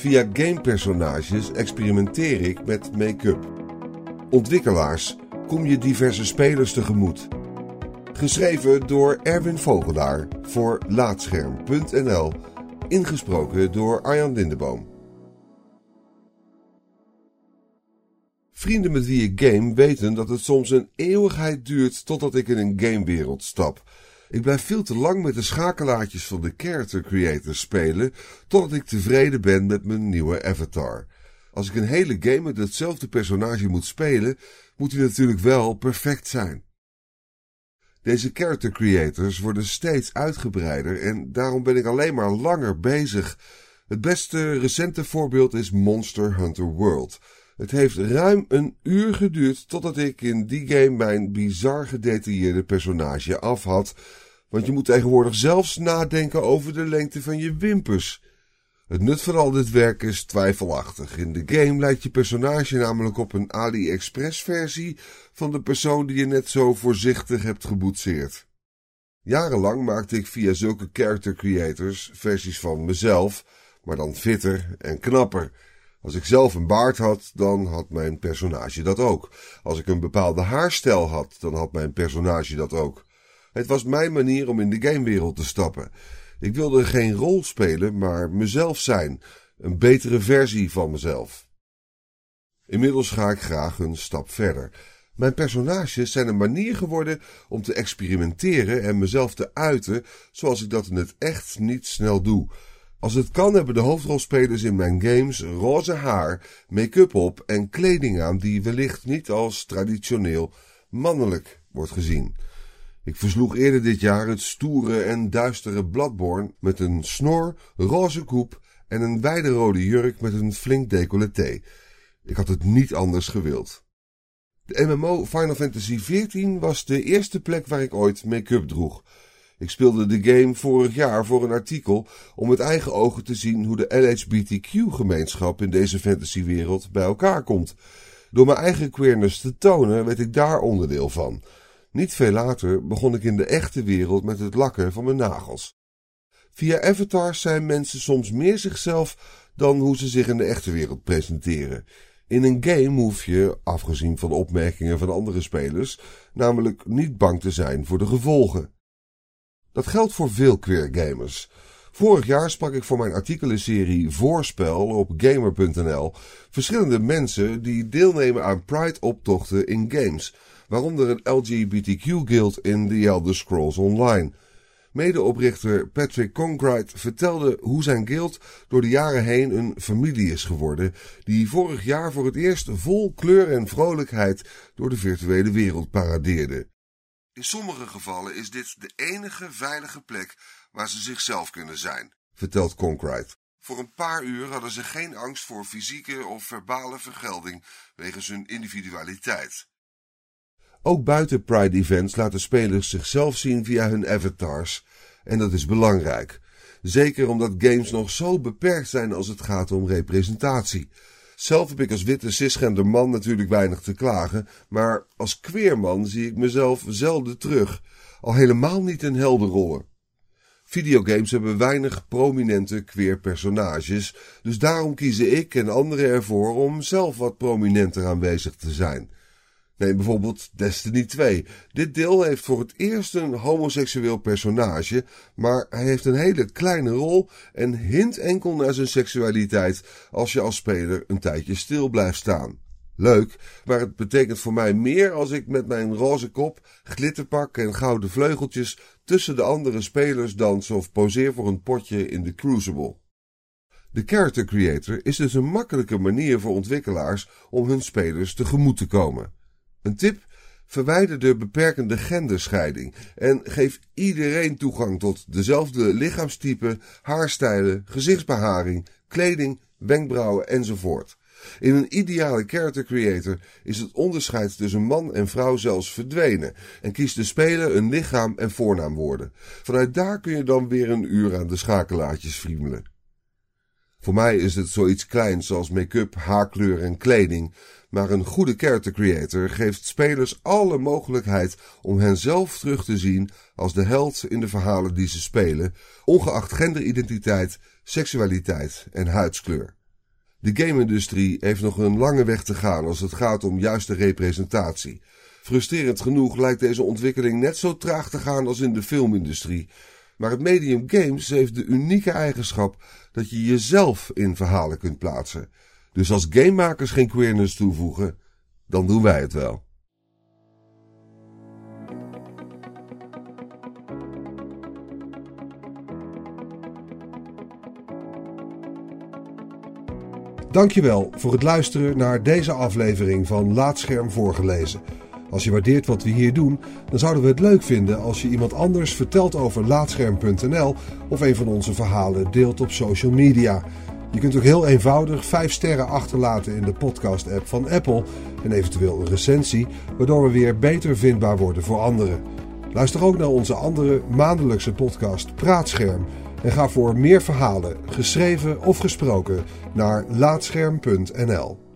Via gamepersonages experimenteer ik met make-up. Ontwikkelaars, kom je diverse spelers tegemoet. Geschreven door Erwin Vogelaar voor Laatscherm.nl. Ingesproken door Arjan Lindeboom. Vrienden met wie ik game weten dat het soms een eeuwigheid duurt totdat ik in een gamewereld stap. Ik blijf veel te lang met de schakelaartjes van de character creator spelen, totdat ik tevreden ben met mijn nieuwe avatar. Als ik een hele game met hetzelfde personage moet spelen, moet hij natuurlijk wel perfect zijn. Deze character creators worden steeds uitgebreider en daarom ben ik alleen maar langer bezig. Het beste recente voorbeeld is Monster Hunter World. Het heeft ruim een uur geduurd totdat ik in die game mijn bizar gedetailleerde personage af had. Want je moet tegenwoordig zelfs nadenken over de lengte van je wimpers. Het nut van al dit werk is twijfelachtig. In de game lijkt je personage namelijk op een AliExpress versie van de persoon die je net zo voorzichtig hebt geboetseerd. Jarenlang maakte ik via zulke character creators versies van mezelf, maar dan fitter en knapper. Als ik zelf een baard had, dan had mijn personage dat ook. Als ik een bepaalde haarstijl had, dan had mijn personage dat ook. Het was mijn manier om in de gamewereld te stappen. Ik wilde geen rol spelen, maar mezelf zijn, een betere versie van mezelf. Inmiddels ga ik graag een stap verder. Mijn personages zijn een manier geworden om te experimenteren en mezelf te uiten zoals ik dat in het echt niet snel doe. Als het kan hebben de hoofdrolspelers in mijn games roze haar, make-up op en kleding aan die wellicht niet als traditioneel mannelijk wordt gezien. Ik versloeg eerder dit jaar het stoere en duistere Bloodborne met een snor, roze koep en een wijde rode jurk met een flink decolleté. Ik had het niet anders gewild. De MMO Final Fantasy XIV was de eerste plek waar ik ooit make-up droeg. Ik speelde de game vorig jaar voor een artikel om met eigen ogen te zien hoe de LHBTQ-gemeenschap in deze fantasywereld bij elkaar komt. Door mijn eigen queerness te tonen werd ik daar onderdeel van. Niet veel later begon ik in de echte wereld met het lakken van mijn nagels. Via avatars zijn mensen soms meer zichzelf dan hoe ze zich in de echte wereld presenteren. In een game hoef je, afgezien van opmerkingen van andere spelers, namelijk niet bang te zijn voor de gevolgen. Dat geldt voor veel queer gamers. Vorig jaar sprak ik voor mijn artikelenserie Voorspel op gamer.nl verschillende mensen die deelnemen aan Pride-optochten in games, waaronder een LGBTQ-guild in The Elder Scrolls Online. Medeoprichter Patrick Conkright vertelde hoe zijn guild door de jaren heen een familie is geworden, die vorig jaar voor het eerst vol kleur en vrolijkheid door de virtuele wereld paradeerde. In sommige gevallen is dit de enige veilige plek waar ze zichzelf kunnen zijn, vertelt Conkright. Voor een paar uur hadden ze geen angst voor fysieke of verbale vergelding wegens hun individualiteit. Ook buiten Pride events laten spelers zichzelf zien via hun avatars en dat is belangrijk. Zeker omdat games nog zo beperkt zijn als het gaat om representatie. Zelf heb ik als witte cisgender man natuurlijk weinig te klagen, maar als queerman zie ik mezelf zelden terug, al helemaal niet in heldenrollen. Videogames hebben weinig prominente queer personages, dus daarom kiezen ik en anderen ervoor om zelf wat prominenter aanwezig te zijn. Neem bijvoorbeeld Destiny 2. Dit deel heeft voor het eerst een homoseksueel personage, maar hij heeft een hele kleine rol en hint enkel naar zijn seksualiteit als je als speler een tijdje stil blijft staan. Leuk, maar het betekent voor mij meer als ik met mijn roze kop, glitterpak en gouden vleugeltjes tussen de andere spelers dans of poseer voor een potje in de Crucible. De character creator is dus een makkelijke manier voor ontwikkelaars om hun spelers tegemoet te komen. Een tip: verwijder de beperkende genderscheiding en geef iedereen toegang tot dezelfde lichaamstype, haarstijlen, gezichtsbeharing, kleding, wenkbrauwen enzovoort. In een ideale character creator is het onderscheid tussen man en vrouw zelfs verdwenen en kiest de speler een lichaam en voornaamwoorden. Vanuit daar kun je dan weer een uur aan de schakelaartjes friemelen. Voor mij is het zoiets kleins als make-up, haarkleur en kleding, maar een goede character creator geeft spelers alle mogelijkheid om henzelf terug te zien als de held in de verhalen die ze spelen, ongeacht genderidentiteit, seksualiteit en huidskleur. De game-industrie heeft nog een lange weg te gaan als het gaat om juiste representatie. Frustrerend genoeg lijkt deze ontwikkeling net zo traag te gaan als in de filmindustrie. Maar het medium games heeft de unieke eigenschap dat je jezelf in verhalen kunt plaatsen. Dus als gamemakers geen queerness toevoegen, dan doen wij het wel. Dankjewel voor het luisteren naar deze aflevering van Laatscherm voorgelezen. Als je waardeert wat we hier doen, dan zouden we het leuk vinden als je iemand anders vertelt over laatscherm.nl of een van onze verhalen deelt op social media. Je kunt ook heel eenvoudig 5 sterren achterlaten in de podcast-app van Apple en eventueel een recensie, waardoor we weer beter vindbaar worden voor anderen. Luister ook naar onze andere maandelijkse podcast Praatscherm en ga voor meer verhalen, geschreven of gesproken, naar laatscherm.nl.